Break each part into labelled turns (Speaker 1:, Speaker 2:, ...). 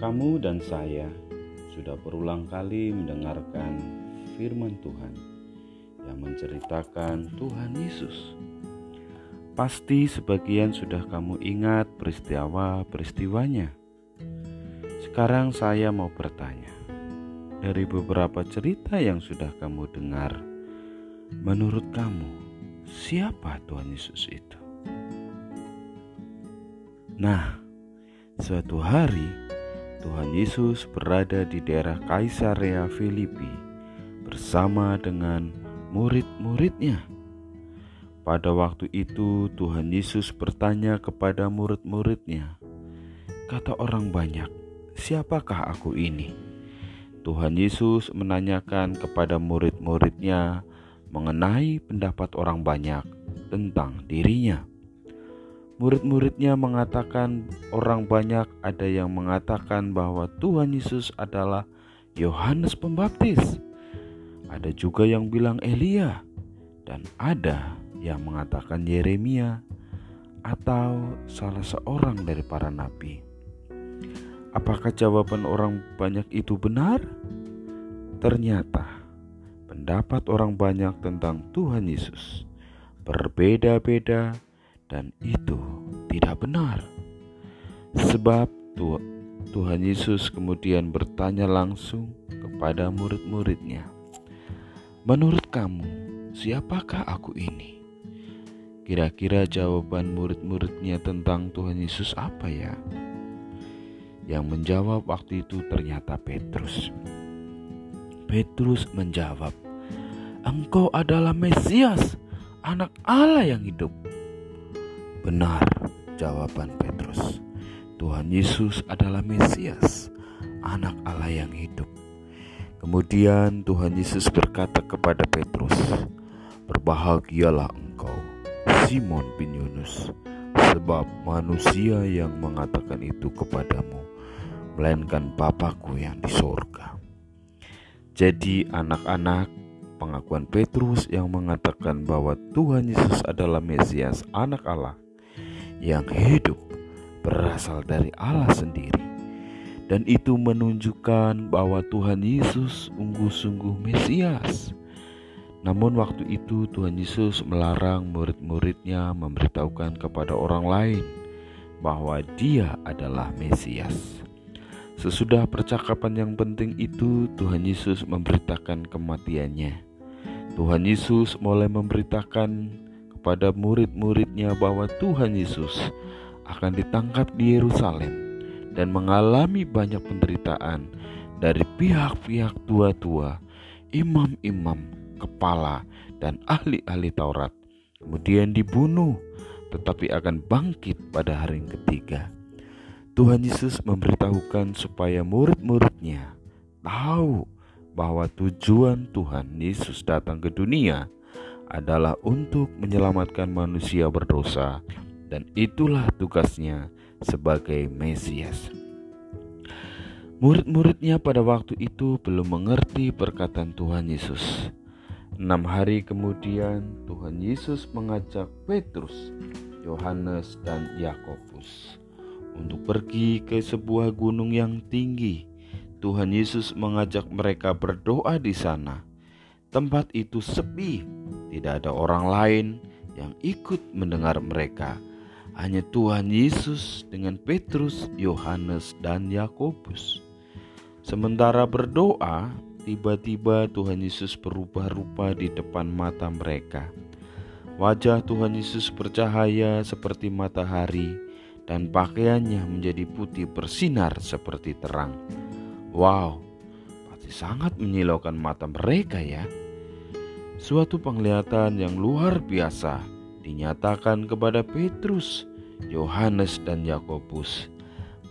Speaker 1: Kamu dan saya sudah berulang kali mendengarkan firman Tuhan yang menceritakan Tuhan Yesus. Pasti sebagian sudah kamu ingat peristiwa-peristiwanya. Sekarang saya mau bertanya, dari beberapa cerita yang sudah kamu dengar, menurut kamu siapa Tuhan Yesus itu? Nah, suatu hari Tuhan Yesus berada di daerah Kaisarea Filipi bersama dengan murid-muridnya. Pada waktu itu Tuhan Yesus bertanya kepada murid-muridnya, kata orang banyak, siapakah aku ini? Tuhan Yesus menanyakan kepada murid-muridnya mengenai pendapat orang banyak tentang dirinya. Murid-muridnya mengatakan orang banyak ada yang mengatakan bahwa Tuhan Yesus adalah Yohanes Pembaptis. Ada juga yang bilang Elia dan ada yang mengatakan Yeremia atau salah seorang dari para nabi. Apakah jawaban orang banyak itu benar? Ternyata pendapat orang banyak tentang Tuhan Yesus berbeda-beda dan itu tidak benar. Sebab Tuhan Yesus kemudian bertanya langsung kepada murid-muridnya, "Menurut kamu, siapakah aku ini?" Kira-kira jawaban murid-muridnya tentang Tuhan Yesus apa ya? Yang menjawab waktu itu ternyata Petrus. Petrus menjawab, "Engkau adalah Mesias, Anak Allah yang hidup." Benar jawaban Petrus. Tuhan Yesus adalah Mesias, anak Allah yang hidup. Kemudian Tuhan Yesus berkata kepada Petrus, "Berbahagialah engkau, Simon bin Yunus, sebab manusia yang mengatakan itu kepadamu, melainkan Bapakku yang di sorga." Jadi anak-anak pengakuan Petrus yang mengatakan bahwa Tuhan Yesus adalah Mesias, anak Allah, yang hidup berasal dari Allah sendiri. Dan itu menunjukkan bahwa Tuhan Yesus sungguh-sungguh Mesias. Namun waktu itu Tuhan Yesus melarang murid-muridnya memberitahukan kepada orang lain bahwa dia adalah Mesias. Sesudah percakapan yang penting itu, Tuhan Yesus memberitakan kematiannya. Tuhan Yesus mulai memberitakan kepada murid-muridnya bahwa Tuhan Yesus akan ditangkap di Yerusalem dan mengalami banyak penderitaan dari pihak-pihak tua-tua, imam-imam, kepala, dan ahli-ahli Taurat. Kemudian dibunuh, tetapi akan bangkit pada hari ketiga. Tuhan Yesus memberitahukan supaya murid-muridnya tahu bahwa tujuan Tuhan Yesus datang ke dunia adalah untuk menyelamatkan manusia berdosa, dan itulah tugasnya sebagai Mesias. Murid-muridnya pada waktu itu belum mengerti perkataan Tuhan Yesus. Enam hari kemudian, Tuhan Yesus mengajak Petrus, Yohanes, dan Yakobus untuk pergi ke sebuah gunung yang tinggi. Tuhan Yesus mengajak mereka berdoa di sana. Tempat itu sepi tidak ada orang lain yang ikut mendengar mereka. Hanya Tuhan Yesus dengan Petrus, Yohanes, dan Yakobus. Sementara berdoa, tiba-tiba Tuhan Yesus berubah rupa di depan mata mereka. Wajah Tuhan Yesus bercahaya seperti matahari, dan pakaiannya menjadi putih bersinar seperti terang. Wow, pasti sangat menyilaukan mata mereka, ya. Suatu penglihatan yang luar biasa dinyatakan kepada Petrus, Yohanes, dan Yakobus.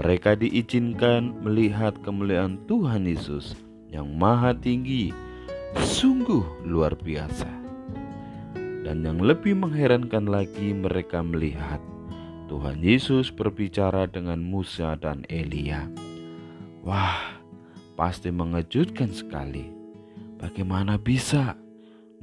Speaker 1: Mereka diizinkan melihat kemuliaan Tuhan Yesus yang Maha Tinggi, sungguh luar biasa. Dan yang lebih mengherankan lagi, mereka melihat Tuhan Yesus berbicara dengan Musa dan Elia. Wah, pasti mengejutkan sekali. Bagaimana bisa?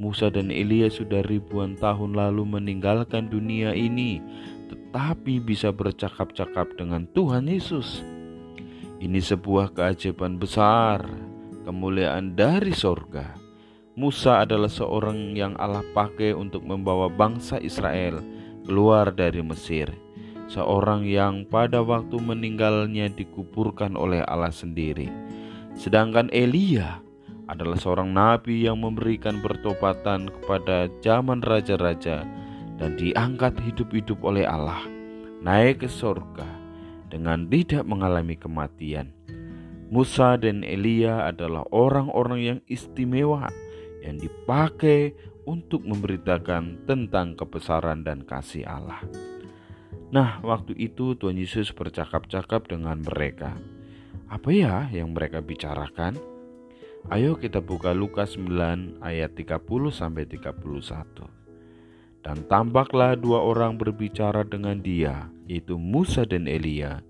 Speaker 1: Musa dan Elia sudah ribuan tahun lalu meninggalkan dunia ini, tetapi bisa bercakap-cakap dengan Tuhan Yesus. Ini sebuah keajaiban besar, kemuliaan dari sorga. Musa adalah seorang yang Allah pakai untuk membawa bangsa Israel keluar dari Mesir. Seorang yang pada waktu meninggalnya dikuburkan oleh Allah sendiri. Sedangkan Elia adalah seorang nabi yang memberikan pertobatan kepada zaman raja-raja dan diangkat hidup-hidup oleh Allah, naik ke surga dengan tidak mengalami kematian. Musa dan Elia adalah orang-orang yang istimewa yang dipakai untuk memberitakan tentang kebesaran dan kasih Allah. Nah, waktu itu Tuhan Yesus bercakap-cakap dengan mereka. Apa ya yang mereka bicarakan? Ayo kita buka Lukas 9 ayat 30 sampai 31. Dan tampaklah dua orang berbicara dengan dia, yaitu Musa dan Elia.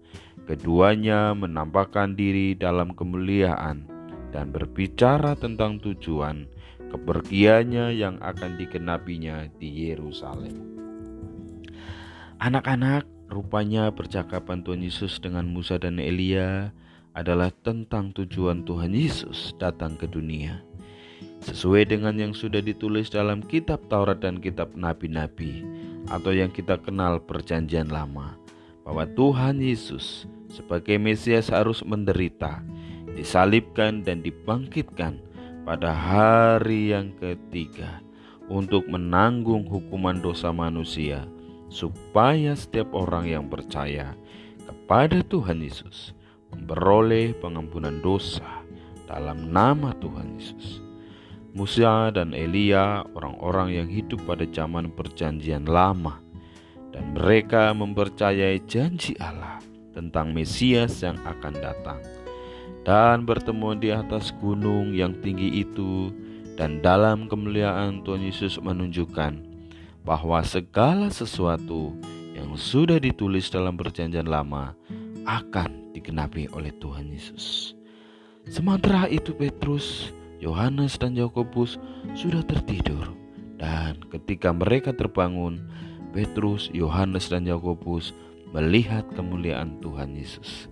Speaker 1: Keduanya menampakkan diri dalam kemuliaan dan berbicara tentang tujuan kepergiannya yang akan dikenapinya di Yerusalem. Anak-anak, rupanya percakapan Tuhan Yesus dengan Musa dan Elia adalah tentang tujuan Tuhan Yesus datang ke dunia. Sesuai dengan yang sudah ditulis dalam kitab Taurat dan kitab nabi-nabi atau yang kita kenal perjanjian lama bahwa Tuhan Yesus sebagai Mesias harus menderita, disalibkan dan dibangkitkan pada hari yang ketiga untuk menanggung hukuman dosa manusia supaya setiap orang yang percaya kepada Tuhan Yesus memperoleh pengampunan dosa dalam nama Tuhan Yesus. Musa dan Elia orang-orang yang hidup pada zaman perjanjian lama dan mereka mempercayai janji Allah tentang Mesias yang akan datang dan bertemu di atas gunung yang tinggi itu dan dalam kemuliaan Tuhan Yesus menunjukkan bahwa segala sesuatu yang sudah ditulis dalam perjanjian lama akan digenapi oleh Tuhan Yesus. Sementara itu Petrus, Yohanes dan Yakobus sudah tertidur dan ketika mereka terbangun, Petrus, Yohanes dan Yakobus melihat kemuliaan Tuhan Yesus.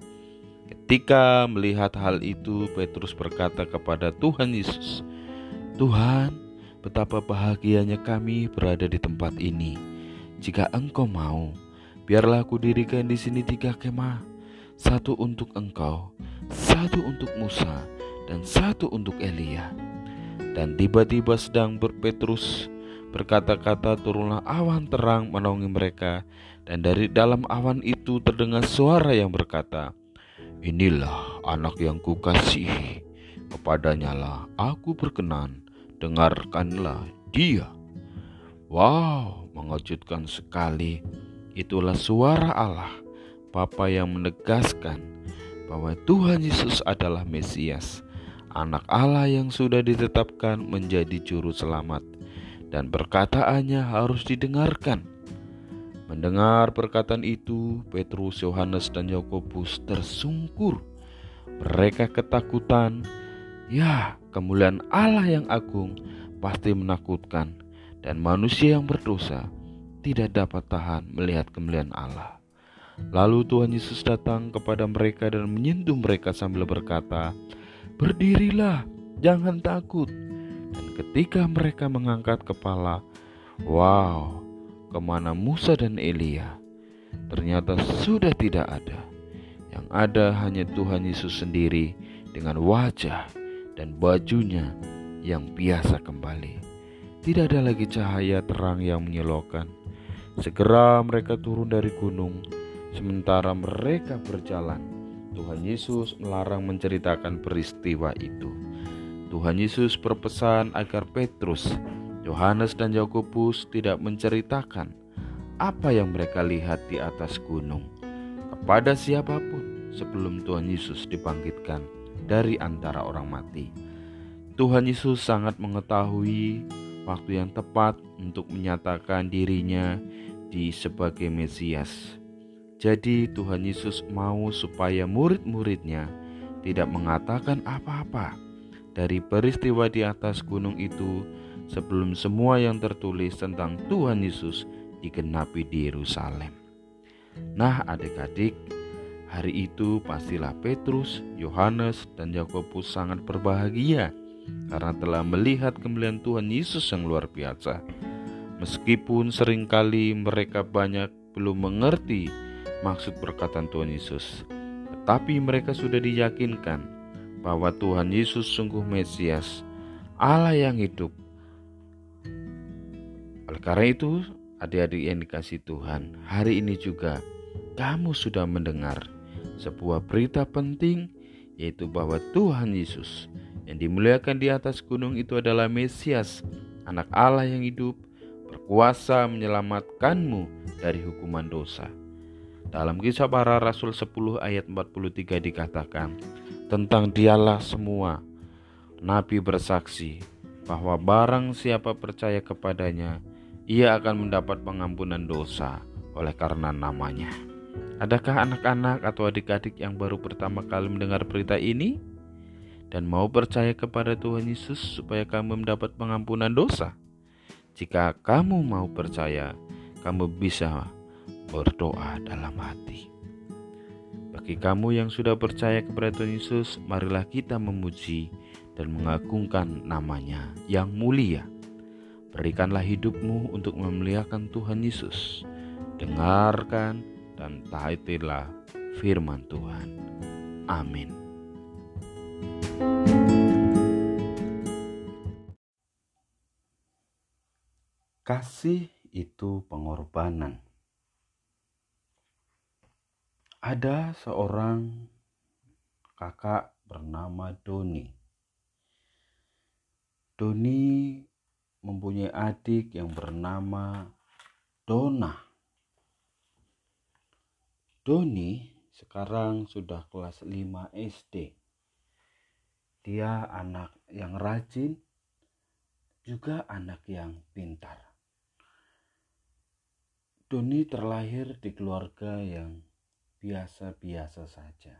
Speaker 1: Ketika melihat hal itu, Petrus berkata kepada Tuhan Yesus, "Tuhan, betapa bahagianya kami berada di tempat ini. Jika Engkau mau, biarlah aku dirikan di sini tiga kemah, satu untuk Engkau, satu untuk Musa, dan satu untuk Elia." Dan tiba-tiba sedang berpetrus berkata-kata turunlah awan terang menaungi mereka dan dari dalam awan itu terdengar suara yang berkata, Inilah anak yang kukasihi, kepadanya lah aku berkenan, dengarkanlah dia. Wow, mengejutkan sekali. Itulah suara Allah, Bapa yang menegaskan bahwa Tuhan Yesus adalah Mesias, anak Allah yang sudah ditetapkan menjadi juru selamat, dan perkataannya harus didengarkan Mendengar perkataan itu, Petrus, Yohanes, dan Yakobus tersungkur. Mereka ketakutan. Ya, kemuliaan Allah yang agung pasti menakutkan, dan manusia yang berdosa tidak dapat tahan melihat kemuliaan Allah. Lalu Tuhan Yesus datang kepada mereka dan menyentuh mereka sambil berkata, "Berdirilah, jangan takut." Dan ketika mereka mengangkat kepala, wow, ke mana Musa dan Elia, ternyata sudah tidak ada. Yang ada hanya Tuhan Yesus sendiri dengan wajah dan bajunya yang biasa kembali. Tidak ada lagi cahaya terang yang menyilaukan. Segera mereka turun dari gunung, sementara mereka berjalan. Tuhan Yesus melarang menceritakan peristiwa itu. Tuhan Yesus berpesan agar Petrus Yohanes dan Yakobus tidak menceritakan apa yang mereka lihat di atas gunung kepada siapa pun sebelum Tuhan Yesus dibangkitkan dari antara orang mati. Tuhan Yesus sangat mengetahui waktu yang tepat untuk menyatakan dirinya di sebagai Mesias. Jadi Tuhan Yesus mau supaya murid-muridnya tidak mengatakan apa-apa dari peristiwa di atas gunung itu sebelum semua yang tertulis tentang Tuhan Yesus digenapi di Yerusalem. Nah, adik-adik, Hari itu pastilah Petrus, Yohanes, dan Yakobus sangat berbahagia karena telah melihat kemuliaan Tuhan Yesus yang luar biasa. Meskipun sering kali mereka banyak belum mengerti maksud perkataan Tuhan Yesus, tetapi mereka sudah diyakinkan bahwa Tuhan Yesus sungguh Mesias, Allah yang hidup. Oleh karena itu, adik-adik yang dikasih Tuhan, hari ini juga kamu sudah mendengar sebuah berita penting yaitu bahwa Tuhan Yesus yang dimuliakan di atas gunung itu adalah Mesias, anak Allah yang hidup, berkuasa menyelamatkanmu dari hukuman dosa. Dalam kisah para rasul 10 ayat 43 dikatakan, tentang dialah semua nabi bersaksi bahwa barang siapa percaya kepadanya, ia akan mendapat pengampunan dosa oleh karena namanya. Adakah anak-anak atau adik-adik yang baru pertama kali mendengar berita ini dan mau percaya kepada Tuhan Yesus supaya kamu mendapat pengampunan dosa? Jika kamu mau percaya, kamu bisa berdoa dalam hati. Bagi kamu yang sudah percaya kepada Tuhan Yesus, marilah kita memuji dan mengagungkan namanya yang mulia. Berikanlah hidupmu untuk memuliakan Tuhan Yesus. Dengarkan dan taatilah firman Tuhan. Amin. Kasih itu pengorbanan. Ada seorang kakak bernama Doni. Doni mempunyai adik yang bernama Dona. Doni sekarang sudah kelas 5 SD. Dia anak yang rajin, juga anak yang pintar. Doni terlahir di keluarga yang biasa-biasa saja.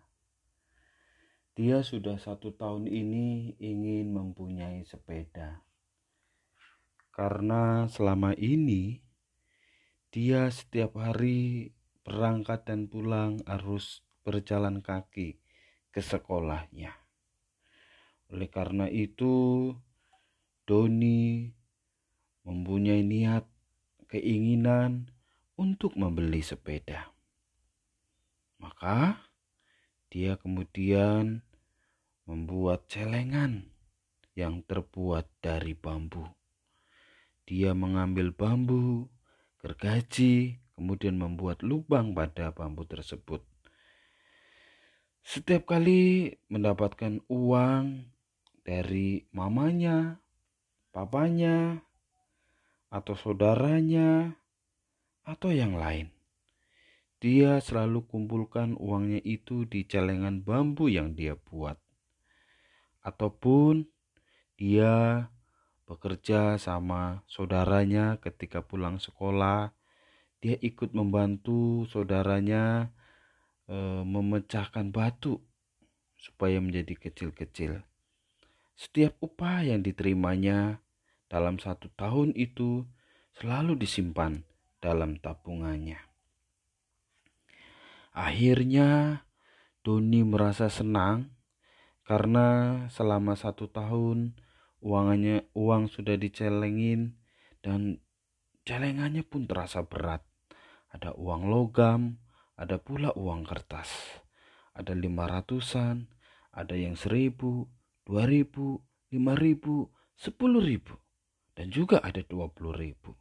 Speaker 1: Dia sudah satu tahun ini ingin mempunyai sepeda. Karena selama ini dia setiap hari berangkat dan pulang harus berjalan kaki ke sekolahnya. Oleh karena itu, Doni mempunyai niat, keinginan untuk membeli sepeda. Maka dia kemudian membuat celengan yang terbuat dari bambu. Dia mengambil bambu, gergaji, kemudian membuat lubang pada bambu tersebut. Setiap kali mendapatkan uang dari mamanya, papanya, atau saudaranya, atau yang lain, dia selalu kumpulkan uangnya itu di celengan bambu yang dia buat, ataupun dia bekerja sama saudaranya ketika pulang sekolah dia ikut membantu saudaranya e, memecahkan batu supaya menjadi kecil-kecil. Setiap upah yang diterimanya dalam satu tahun itu selalu disimpan dalam tabungannya. Akhirnya Doni merasa senang karena selama satu tahun uangnya uang sudah dicelengin dan celengannya pun terasa berat. Ada uang logam, ada pula uang kertas. Ada lima ratusan, ada yang seribu, dua ribu, lima ribu, sepuluh ribu. Dan juga ada dua puluh ribu.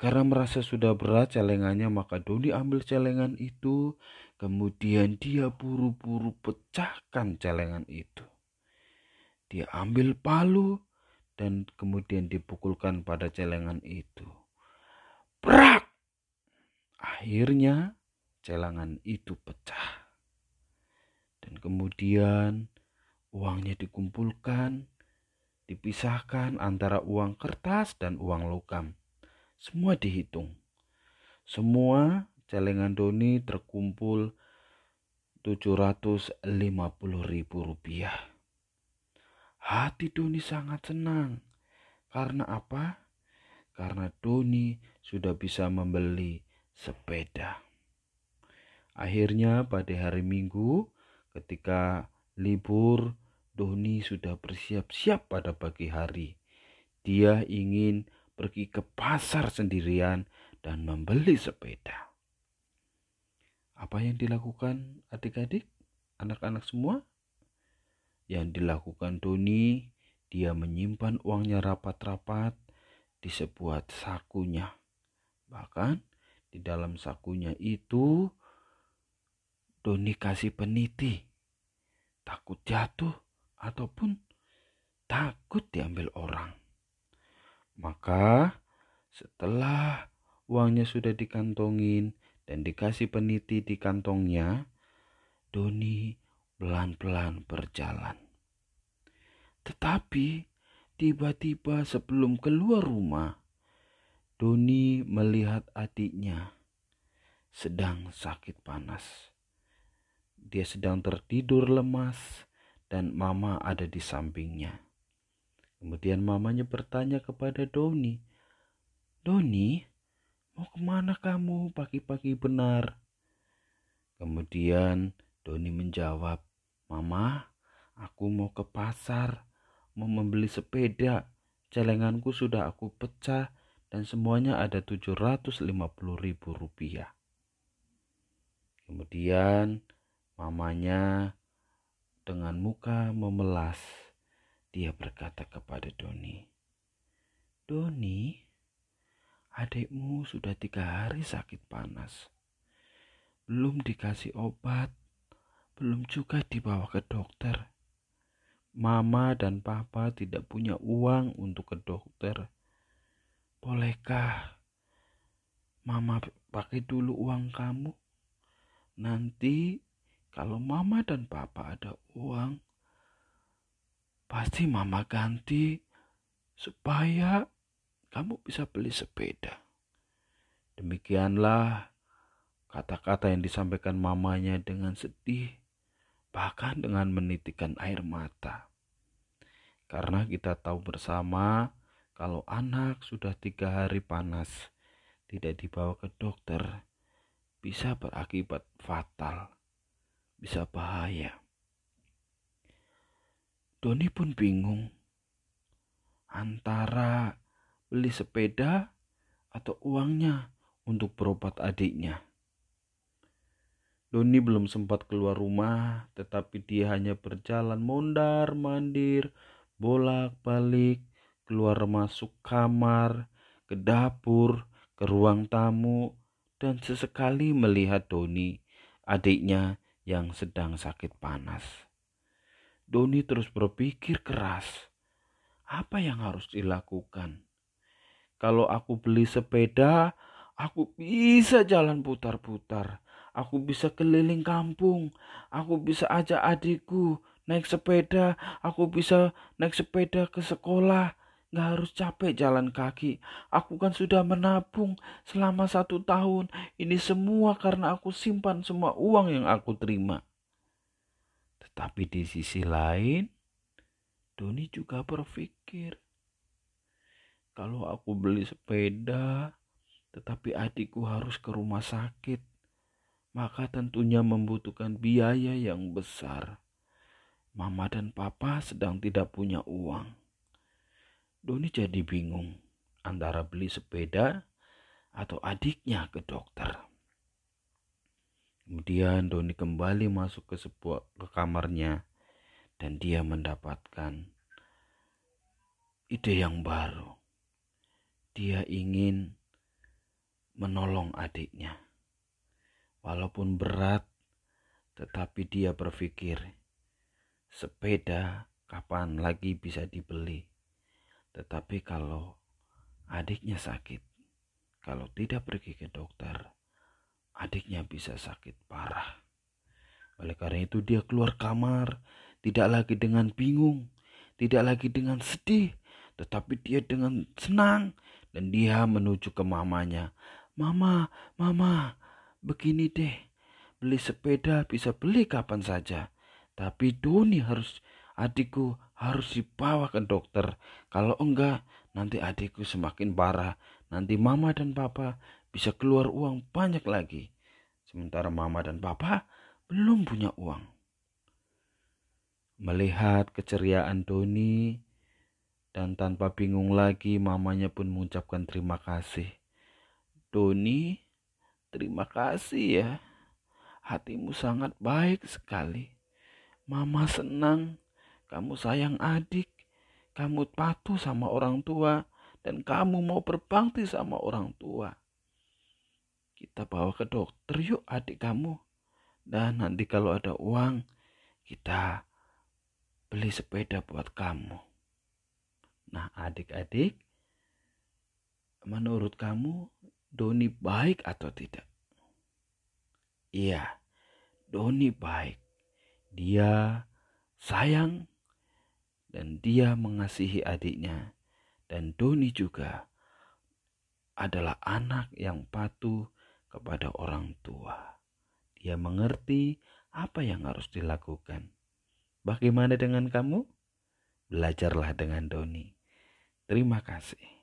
Speaker 1: Karena merasa sudah berat celengannya, maka Doni ambil celengan itu. Kemudian dia buru-buru pecahkan celengan itu. Dia ambil palu dan kemudian dipukulkan pada celengan itu. Brak! Akhirnya celangan itu pecah. Dan kemudian uangnya dikumpulkan, dipisahkan antara uang kertas dan uang logam. Semua dihitung. Semua celengan Doni terkumpul 750 ribu rupiah. Hati Doni sangat senang. Karena apa? Karena Doni sudah bisa membeli sepeda. Akhirnya pada hari Minggu ketika libur Doni sudah bersiap-siap pada pagi hari. Dia ingin pergi ke pasar sendirian dan membeli sepeda. Apa yang dilakukan adik-adik, anak-anak semua? Yang dilakukan Doni, dia menyimpan uangnya rapat-rapat di sebuah sakunya. Bahkan di dalam sakunya itu Doni kasih peniti. Takut jatuh ataupun takut diambil orang. Maka setelah uangnya sudah dikantongin dan dikasih peniti di kantongnya, Doni pelan-pelan berjalan. Tetapi tiba-tiba sebelum keluar rumah, Doni melihat adiknya sedang sakit panas. Dia sedang tertidur lemas dan mama ada di sampingnya. Kemudian mamanya bertanya kepada Doni, Doni, mau ke mana kamu pagi-pagi benar? Kemudian Doni menjawab, Mama, aku mau ke pasar, mau membeli sepeda. Celenganku sudah aku pecah dan semuanya ada 750 ribu rupiah. Kemudian mamanya dengan muka memelas dia berkata kepada Doni, Doni, adikmu sudah tiga hari sakit panas. Belum dikasih obat, belum juga dibawa ke dokter. Mama dan papa tidak punya uang untuk ke dokter. Bolehkah mama pakai dulu uang kamu? Nanti kalau mama dan papa ada uang, Pasti mama ganti supaya kamu bisa beli sepeda. Demikianlah kata-kata yang disampaikan mamanya dengan sedih, bahkan dengan menitikan air mata. Karena kita tahu bersama kalau anak sudah tiga hari panas, tidak dibawa ke dokter, bisa berakibat fatal, bisa bahaya. Doni pun bingung antara beli sepeda atau uangnya untuk berobat adiknya. Doni belum sempat keluar rumah, tetapi dia hanya berjalan mondar mandir, bolak-balik, keluar masuk kamar, ke dapur, ke ruang tamu, dan sesekali melihat Doni, adiknya yang sedang sakit panas. Doni terus berpikir keras. Apa yang harus dilakukan? Kalau aku beli sepeda, aku bisa jalan putar-putar. Aku bisa keliling kampung. Aku bisa ajak adikku naik sepeda. Aku bisa naik sepeda ke sekolah. Gak harus capek jalan kaki. Aku kan sudah menabung selama satu tahun. Ini semua karena aku simpan semua uang yang aku terima. Tapi di sisi lain, Doni juga berpikir, kalau aku beli sepeda, tetapi adikku harus ke rumah sakit, maka tentunya membutuhkan biaya yang besar. Mama dan papa sedang tidak punya uang. Doni jadi bingung antara beli sepeda atau adiknya ke dokter. Kemudian Doni kembali masuk ke sebuah ke kamarnya dan dia mendapatkan ide yang baru. Dia ingin menolong adiknya. Walaupun berat, tetapi dia berpikir, sepeda kapan lagi bisa dibeli. Tetapi kalau adiknya sakit, kalau tidak pergi ke dokter, adiknya bisa sakit parah. Oleh karena itu dia keluar kamar, tidak lagi dengan bingung, tidak lagi dengan sedih, tetapi dia dengan senang dan dia menuju ke mamanya. Mama, mama, begini deh, beli sepeda bisa beli kapan saja. Tapi Doni harus, adikku harus dibawa ke dokter. Kalau enggak, nanti adikku semakin parah. Nanti mama dan papa bisa keluar uang banyak lagi. Sementara mama dan papa belum punya uang. Melihat keceriaan Doni dan tanpa bingung lagi mamanya pun mengucapkan terima kasih. Doni, terima kasih ya. Hatimu sangat baik sekali. Mama senang kamu sayang adik, kamu patuh sama orang tua, dan kamu mau berbakti sama orang tua. Kita bawa ke dokter yuk adik kamu. Dan nanti kalau ada uang, kita beli sepeda buat kamu. Nah adik-adik, menurut kamu Doni baik atau tidak? Iya, Doni baik. Dia sayang dan dia mengasihi adiknya. Dan Doni juga adalah anak yang patuh kepada orang tua. Dia mengerti apa yang harus dilakukan. Bagaimana dengan kamu? Belajarlah dengan Doni. Terima kasih.